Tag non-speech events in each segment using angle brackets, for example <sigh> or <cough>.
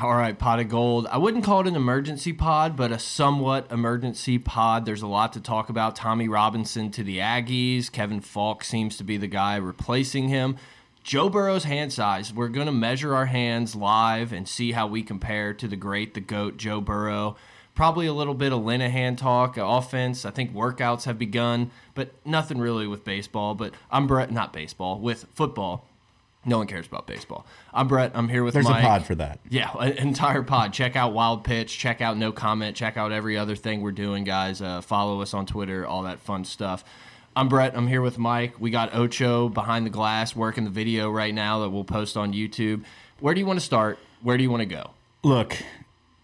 All right, pot of gold. I wouldn't call it an emergency pod, but a somewhat emergency pod. There's a lot to talk about. Tommy Robinson to the Aggies. Kevin Faulk seems to be the guy replacing him. Joe Burrow's hand size. We're going to measure our hands live and see how we compare to the great, the GOAT, Joe Burrow. Probably a little bit of Linehan talk, offense. I think workouts have begun, but nothing really with baseball. But I'm Brett, not baseball, with football. No one cares about baseball. I'm Brett. I'm here with There's Mike. a pod for that. Yeah, an entire pod. Check out Wild Pitch. Check out No Comment. Check out every other thing we're doing, guys. Uh, follow us on Twitter, all that fun stuff. I'm Brett. I'm here with Mike. We got Ocho behind the glass working the video right now that we'll post on YouTube. Where do you want to start? Where do you want to go? Look,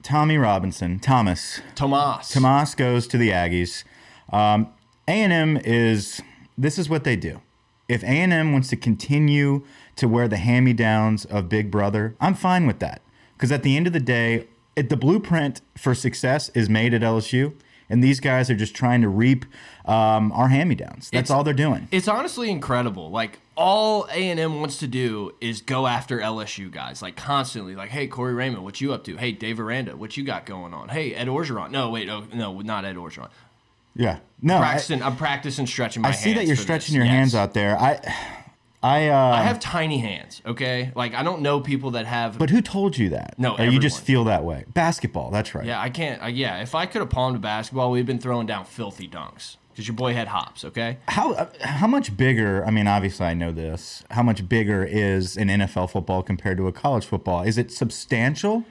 Tommy Robinson, Thomas, Tomas. Tomas goes to the Aggies. Um, A&M is this is what they do. If A&M wants to continue to wear the hand-me-downs of Big Brother, I'm fine with that. Because at the end of the day, it, the blueprint for success is made at LSU, and these guys are just trying to reap um, our hand-me-downs. That's It's- all they're doing. It's honestly incredible. Like all A and M wants to do is go after LSU guys, like constantly. Like, hey, Corey Raymond, what you up to? Hey, Dave Aranda, what you got going on? Hey, Ed Orgeron. No, wait, oh, no, not Ed Orgeron. Yeah. No, I, Practicing, I'm practicing stretching my I see that you're stretching this. your Yes. hands out there. I, I, uh, I have tiny hands. Okay, like I don't know people that have. But who told you that? No, or you just feel that way. Basketball, that's right. yeah, I can't. I, yeah, if I could have palmed a basketball, we'd been throwing down filthy dunks because your boy had hops. Okay. How uh, how much bigger? I mean, obviously I know this. How much bigger is an NFL football compared to a college football? Is it substantial?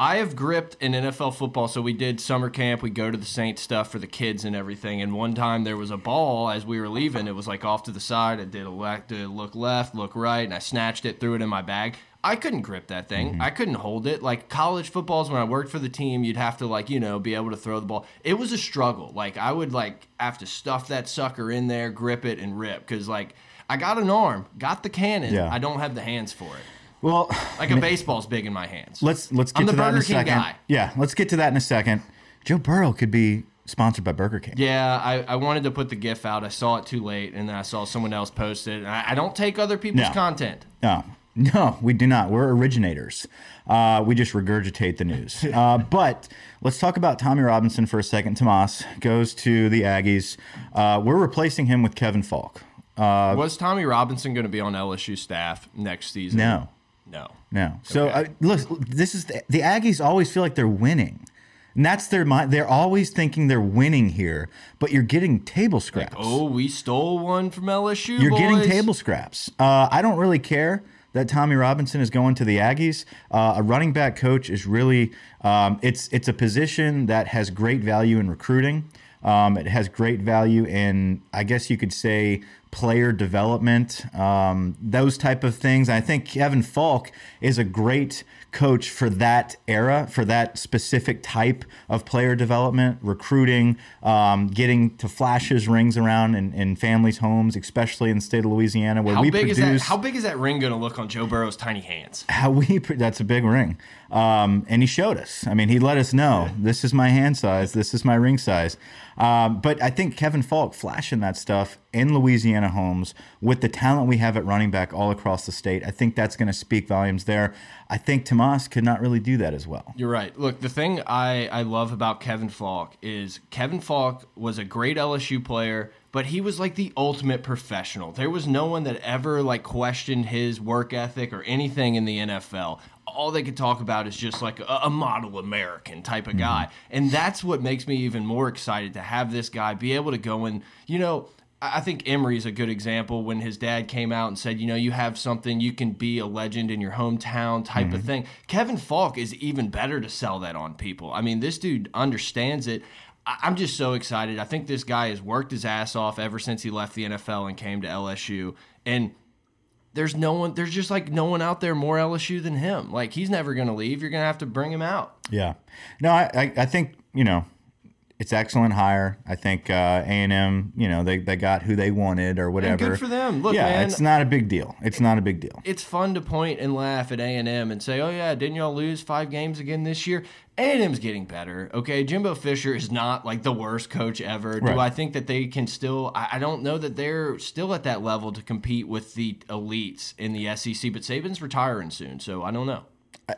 I have gripped in NFL football. So we did summer camp. We go to the Saints stuff for the kids and everything. And one time there was a ball as we were leaving. It was like off to the side. I did a left, did a look left, look right, and I snatched it, threw it in my bag. I couldn't grip that thing. Mm-hmm. I couldn't hold it. Like college footballs, when I worked for the team, you'd have to like you know be able to throw the ball. It was a struggle. Like I would like have to stuff that sucker in there, grip it, and rip because like I got an arm, got the cannon. Yeah. I don't have the hands for it. Well, Like a baseball's big in my hands. let's let's get I'm to the that in a Burger King second. guy. Yeah, let's get to that in a second. Joe Burrow could be sponsored by Burger King. Yeah, I, I wanted to put the GIF out. I saw it too late, and then I saw someone else post it. I, I don't take other people's No. content. No, no, we do not. We're originators. Uh, we just regurgitate the news. <laughs> Uh, but let's talk about Tommy Robinson for a second. Tomas goes to the Aggies. Uh, we're replacing him with Kevin Faulk. Uh, Was Tommy Robinson going to be on LSU staff next season? no, No. no. So Okay. uh, look, this is the, the Aggies always feel like they're winning. And that's their mind. They're always thinking they're winning here, but you're getting table scraps. Oh, we stole one from LSU. You're getting table scraps. Uh, I don't really care that Tommy Robinson is going to the Aggies. Uh, a running back coach is really um, it's it's a position that has great value in recruiting. Um, it has great value in, I guess you could say, player development, um, those type of things. I think Kevin Faulk is a great coach for that era, for that specific type of player development, recruiting, um, getting to flash his rings around in, in families' homes, especially in the state of Louisiana, where How we big produce. is that? How big is that ring going to look on Joe Burrow's tiny hands? how we <laughs> that's a big ring um, and he showed us i mean he let us know this is my hand size this is my ring size um, but i think kevin faulk flashing that stuff in louisiana homes with the talent we have at running back all across the state i think that's going to speak volumes there i think tomas could not really do that as well You're right. Look, the thing I, I love about Kevin Faulk is Kevin Faulk was a great LSU player, but he was like the ultimate professional. There was no one that ever like questioned his work ethic or anything in the NFL. All they could talk about is just like a, a model American type of mm-hmm. guy. And that's what makes me even more excited to have this guy be able to go and, you know, I think Emery's a good example when his dad came out and said, you know, you have something, you can be a legend in your hometown type of mm-hmm. thing. Kevin Faulk is even better to sell that on people. I mean, this dude understands it. I'm just so excited. I think this guy has worked his ass off ever since he left the NFL and came to LSU. And there's no one, there's just like no one out there more LSU than him. Like, he's never going to leave. You're going to have to bring him out. yeah no i, I, I think you know it's excellent hire. I think uh, A&M, you know, they, they got who they wanted or whatever. good for them. Look, yeah, man. it's not a big deal. It's not a big deal. it's fun to point and laugh at A&M and say, "Oh yeah, didn't y'all lose 5 games again this year?" A&M's getting better. Okay, Jimbo Fisher is not like the worst coach ever. Do Right. I think that they can still I, I don't know that they're still at that level to compete with the elites in the SEC, but Saban's retiring soon, so I don't know.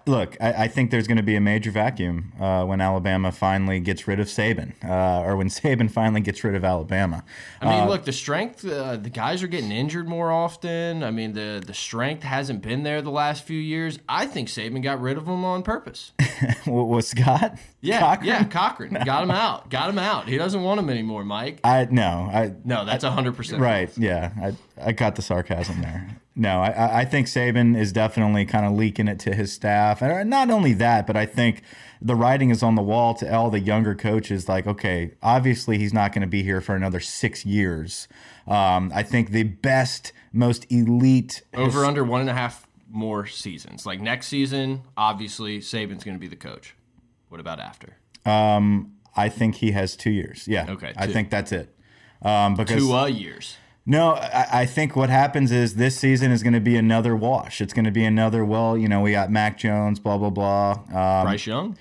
Look, I, I think there's going to be a major vacuum uh, when Alabama finally gets rid of Saban, uh, or when <laughs> Saban finally gets rid of Alabama. I mean, look, the strength, uh, the guys are getting injured more often. I mean, the the strength hasn't been there the last few years. I think Saban got rid of them on purpose. <laughs> What was Scott? Yeah, Cochran? yeah, Cochran <laughs> got him out, got him out. He doesn't want him anymore, Mike. I no, I No, that's hundred percent right. Yeah, I I got the sarcasm there. No, I- I I think Saban is definitely kind of leaking it to his staff, and not only that, but I think the writing is on the wall to all the younger coaches. Like, okay, obviously he's not going to be here for another six years. Um, I think the best, most elite Over under one and a half more seasons. Like next season, obviously Saban's going to be the coach. What about after? I think he has two years. Yeah. Okay, I think that's it. Um, because Two uh, years. No, I, I think what happens is this season is going to be another wash. It's going to be another. Well, you know, we got Mac Jones, blah blah blah. Um, Bryce Young.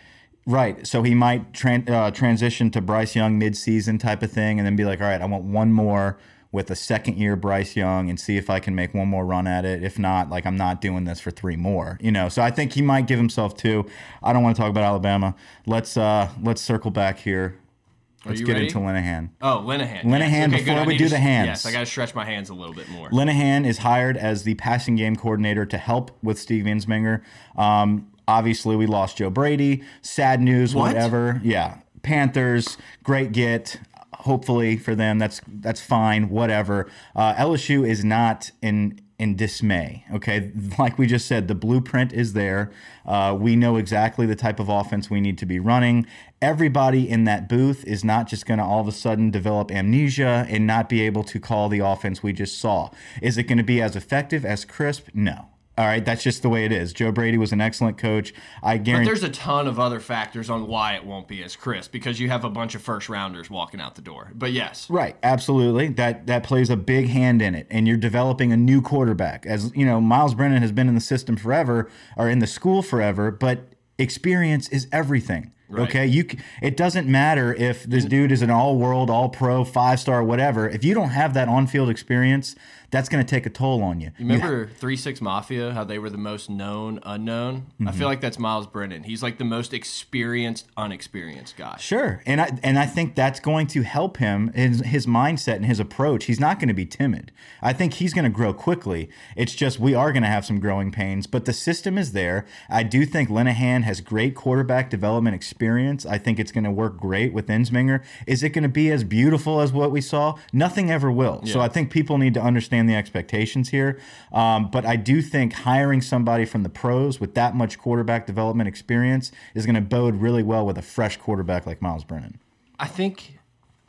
Right. So he might tran- uh, transition to Bryce Young mid-season type of thing, and then be like, all right, I want one more with a second year Bryce Young and see if I can make one more run at it. If not, like I'm not doing this for three more. You know. So I think he might give himself two. I don't want to talk about Alabama. Let's uh let's circle back here. Let's get ready? into Linehan. Oh, Linehan. Linehan, Yes. before I we do the hands. Yes, I got to stretch my hands a little bit more. Linehan is hired as the passing game coordinator to help with Steve Ensminger. Um, obviously, we lost Joe Brady. Sad news, What? whatever. Yeah, Panthers, great get. Hopefully for them, that's that's fine. Whatever. Uh, LSU is not in in dismay. Okay, like we just said, the blueprint is there. Uh, we know exactly the type of offense we need to be running. Everybody in that booth is not just going to all of a sudden develop amnesia and not be able to call the offense we just saw. Is it going to be as effective as crisp? No. All right, that's just the way it is. Joe Brady was an excellent coach. I guarantee. But there's a ton of other factors on why it won't be as crisp because you have a bunch of first rounders walking out the door. But yes, Right, absolutely. That that plays a big hand in it, and you're developing a new quarterback. As you know, Myles Brennan has been in the system forever, or in the school forever, but experience is everything. Right. Okay, you it doesn't matter if this dude is an all-world, all-pro, five-star, whatever. If you don't have that on-field experience, that's going to take a toll on you. You remember Three Six Mafia? How they were the most known unknown. Mm-hmm. I feel like that's Myles Brennan. He's like the most experienced unexperienced guy. Sure, and I and I think that's going to help him in his mindset and his approach. He's not going to be timid. I think he's going to grow quickly. It's just we are going to have some growing pains, but the system is there. I do think Linehan has great quarterback development experience. I think it's going to work great with Ensminger. Is it going to be as beautiful as what we saw? Nothing ever will. So I think people need to understand the expectations here. Um, but I do think hiring somebody from the pros with that much quarterback development experience is going to bode really well with a fresh quarterback like Myles Brennan. I think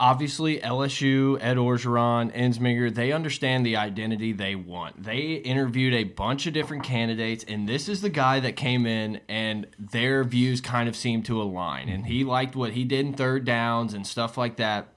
obviously LSU, Ed Orgeron, Ensminger, they understand the identity they want. They interviewed a bunch of different candidates, and this is the guy that came in and their views kind of seemed to align. And he liked what he did in third downs and stuff like that.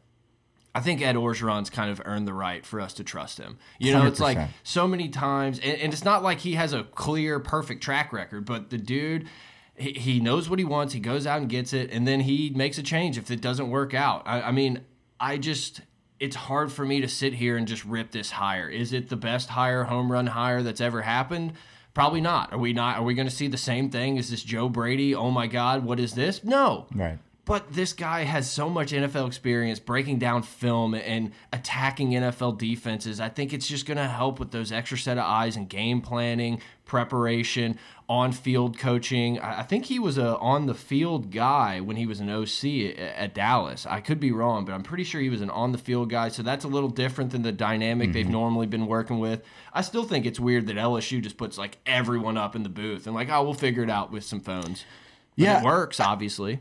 I think Ed Orgeron's kind of earned the right for us to trust him. You know, it's like so many times, and, and it's not like he has a clear, perfect track record, but the dude, he, he knows what he wants. He goes out and gets it, and then he makes a change if it doesn't work out. I, I mean, I just, it's hard for me to sit here and just rip this hire. Is it the best hire, home run hire that's ever happened? Probably not. Are we not? Are we going to see the same thing? Is this Joe Brady? Oh my God, what is this? No. Right. But this guy has so much NFL experience breaking down film and attacking NFL defenses. I think it's just going to help with those extra set of eyes and game planning, preparation, on field coaching. I I think he was a on the field guy when he was an OC at, Dallas. I could be wrong, but I'm pretty sure he was an on the field guy. So that's a little different than the dynamic they've mm-hmm. normally been working with. I still think it's weird that LSU just puts like everyone up in the booth and like, oh, we'll figure it out with some phones. But Yeah. it works, obviously.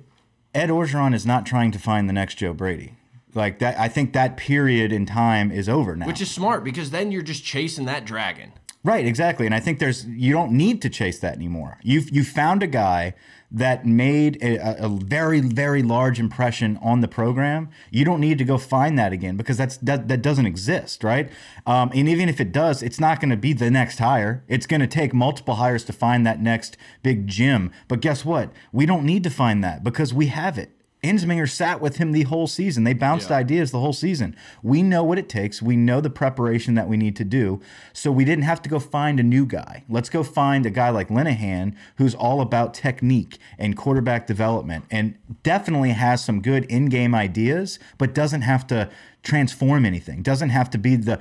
Ed Orgeron is not trying to find the next Joe Brady. Like that, I think that period in time is over now. Which is smart because then you're just chasing that dragon. Right, exactly. And I think there's you don't need to chase that anymore. You've you found a guy that made a, a very very large impression on the program. You don't need to go find that again because that's that, that doesn't exist, right? Um, and even if it does, it's not going to be the next hire. It's going to take multiple hires to find that next big gym. But guess what? We don't need to find that because we have it. Ensminger sat with him the whole season. They bounced Yeah. ideas the whole season. We know what it takes. We know the preparation that we need to do. So we didn't have to go find a new guy. Let's go find a guy like Linehan who's all about technique and quarterback development and definitely has some good in-game ideas, but doesn't have to transform anything. Doesn't have to be the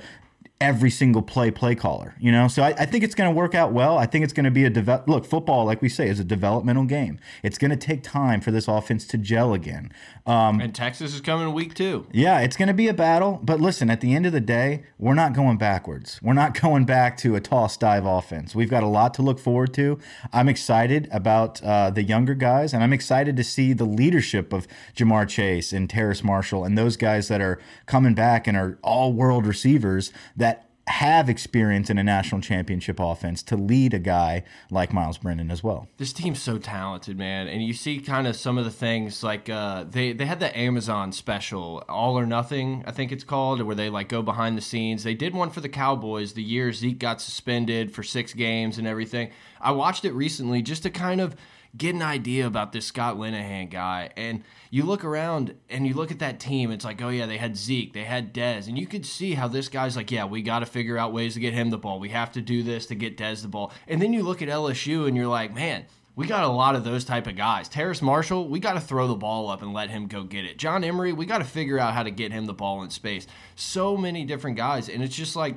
every single play play caller you know? So i, I think it's going to work out well. I think it's going to be a develop look football like we say is a developmental game. It's going to take time for this offense to gel again. Um, And Texas is coming week two. yeah it's going to be a battle but listen at the end of the day we're not going backwards. We're not <laughs> going back to a toss dive offense. We've got a lot to look forward to. I'm excited about uh, the younger guys and i'm excited to see the leadership of ja'marr chase and terrace marshall and those guys that are coming back and are all world receivers that have experience in a national championship offense to lead a guy like Myles Brennan as well. This team's so talented, man. And you see kind of some of the things like uh, they they had the Amazon special, All or Nothing, I think it's called, where they like go behind the scenes. They did one for the Cowboys the year Zeke got suspended for six games and everything. I watched it recently just to kind of get an idea about this Scott Linehan guy. And you look around and you look at that team, it's like, oh yeah, they had Zeke, they had Dez, and you could see how this guy's like, yeah, we got to figure out ways to get him the ball. We have to do this to get Dez the ball. And then you look at LSU and you're like, man, we got a lot of those type of guys. Terrace Marshall, we got to throw the ball up and let him go get it. John Emery, we got to figure out how to get him the ball in space. So many different guys, and it's just like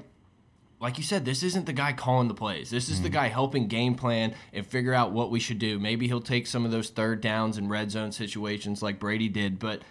like you said, this isn't the guy calling the plays. This is the mm. guy helping game plan and figure out what we should do. Maybe he'll take some of those third downs and red zone situations like Brady did, but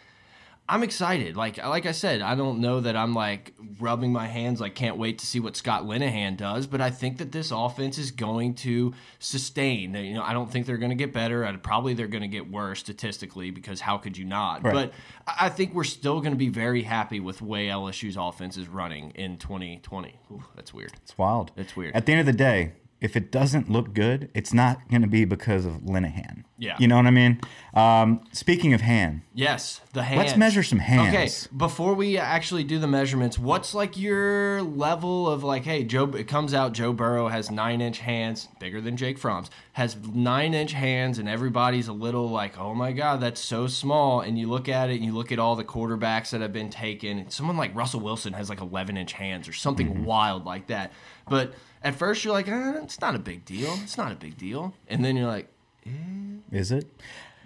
I'm excited. Like like I said, I don't know that I'm like rubbing my hands like can't wait to see what Scott Linehan does, but I think that this offense is going to sustain. You know, I don't think they're going to get better. I, probably they're going to get worse statistically because how could you not? Right. But I I think we're still going to be very happy with the way LSU's offense is running in 2020. Ooh, that's weird. It's wild. It's weird. At the end of the day, if it doesn't look good, it's not going to be because of Linehan. Yeah. You know what I mean? Um, speaking of hand, Yes, the hands. Let's measure some hands. Okay, before we actually do the measurements, what's like your level of like, hey, Joe? It comes out Joe Burrow has nine inch hands, bigger than Jake Fromm's, has nine inch hands, and everybody's a little like, oh my god, that's so small. And you look at it, and you look at all the quarterbacks that have been taken. and Someone like Russell Wilson has like eleven inch hands or something Mm-hmm. wild like that. But at first you're like, eh, it's not a big deal. It's not a big deal. And then you're like, is it?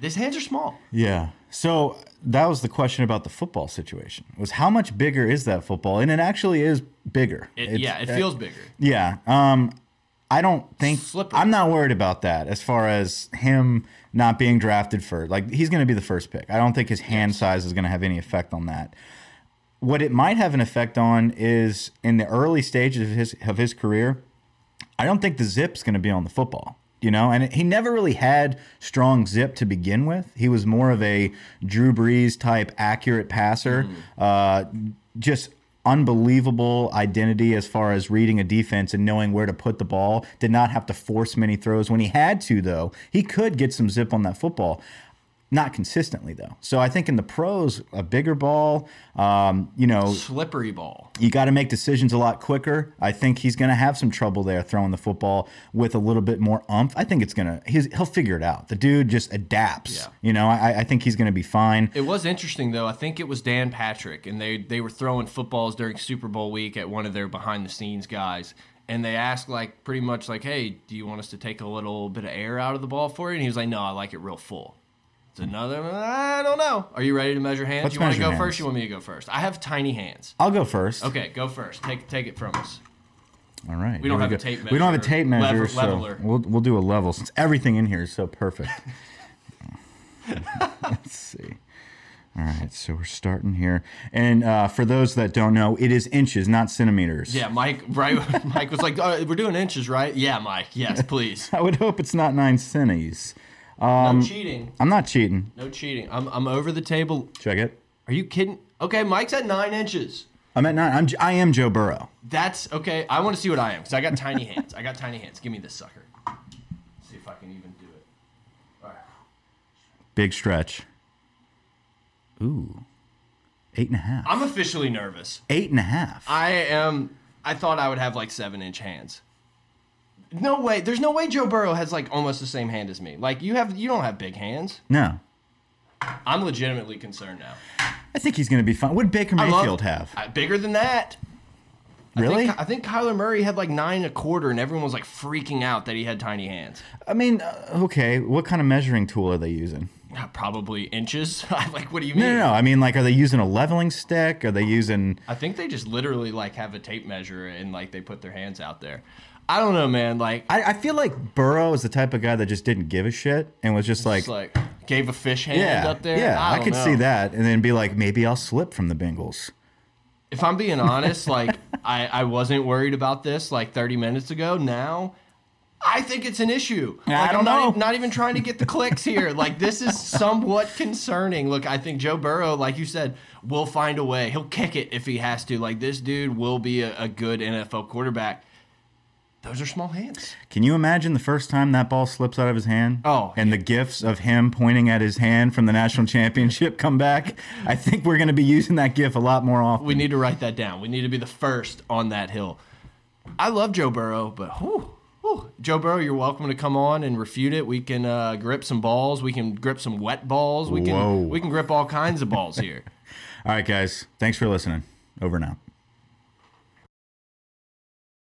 these hands are small. Yeah. So that was the question about the football situation. Was how much bigger is that football? And it actually is bigger. It, yeah, it feels bigger. Yeah. Um, I don't think Slippery. I'm not worried about that as far as him not being drafted first. Like he's going to be the first pick. I don't think his hand size is going to have any effect on that. What it might have an effect on is in the early stages of his of his career. I don't think the zip's going to be on the football. You know, and he never really had strong zip to begin with. He was more of a Drew Brees type accurate passer. Uh, just unbelievable identity as far as reading a defense and knowing where to put the ball. Did not have to force many throws. When he had to, though, he could get some zip on that football. Not consistently, though. So I think in the pros, a bigger ball, um, you know, Slippery ball. you got to make decisions a lot quicker. I think he's going to have some trouble there throwing the football with a little bit more umph. I think it's going to, he'll figure it out. The dude just adapts. Yeah. You know, I, I think he's going to be fine. It was interesting though. I think it was Dan Patrick, and they they were throwing footballs during Super Bowl week at one of their behind the scenes guys, and they asked like pretty much like, "Hey, do you want us to take a little bit of air out of the ball for you?" And he was like, "No, I like it real full." Another. I don't know. Are you ready to measure hands? Let's you want to go hands. first? You want me to go first? I have tiny hands. I'll go first. Okay, go first. Take take it from us. All right. We don't have a tape measure. We don't have a tape measure, level- so leveler. we'll, we'll do a level since everything in here is so perfect. <laughs> <laughs> Let's see. All right, so we're starting here, and uh, for those that don't know, it is inches, not centimeters. Yeah, Mike. Right. <laughs> Mike was like, oh, "We're doing inches, right?" Yeah, Mike. Yes, please. I would hope it's not nine centis. No um, cheating. I'm not cheating. No cheating. I'm I'm over the table. Check it. Are you kidding? Okay, Mike's at nine inches. I'm at nine. I'm, I am Joe Burrow. That's okay. I want to see what I am because I got tiny hands. I got tiny hands. Give me this sucker. see if I can even do it. All right. Big stretch. Ooh, eight and a half. I'm officially nervous. Eight and a half. I am. I thought I would have like seven inch hands. No way. There's no way Joe Burrow has like almost the same hand as me. Like you have. You don't have big hands. no, I'm legitimately concerned now. I think he's going to be fine. What did Baker I love- Mayfield have? Bigger than that. Really? I think, I think Kyler Murray had like nine and a quarter, and everyone was like freaking out that he had tiny hands. I mean, uh, okay. What kind of measuring tool are they using? Probably inches. <laughs> like, what do you mean? No, no, no. I mean, like, are they using a leveling stick? Are they using? I think they just literally like have a tape measure and like they put their hands out there. I don't know, man. Like, I, I feel like Burrow is the type of guy that just didn't give a shit and was just like, just like gave a fish hand yeah, up there. yeah. I, I, could know. see that, and then be like, maybe I'll slip from the Bengals. If I'm being honest, like <laughs> I, I wasn't worried about this like 30 minutes ago. Now I think it's an issue. Yeah, I don't I'm not, know. e- not even trying to get the clicks here. <laughs> Like this is somewhat concerning. Look, I think Joe Burrow, like you said, will find a way. He'll kick it if he has to. Like this dude will be a, a good NFL quarterback. Those are small hands. Can you imagine the first time that ball slips out of his hand? Oh, and the gifs of him pointing at his hand from the national championship come back. I think we're going to be using that gif a lot more often. We need to write that down. We need to be the first on that hill. I love Joe Burrow, but whew, whew. Joe Burrow, you're welcome to come on and refute it. We can uh, grip some balls. We can grip some wet balls. We can Whoa. we can grip all kinds of balls here. <laughs> All right, guys. Thanks for listening. Over now.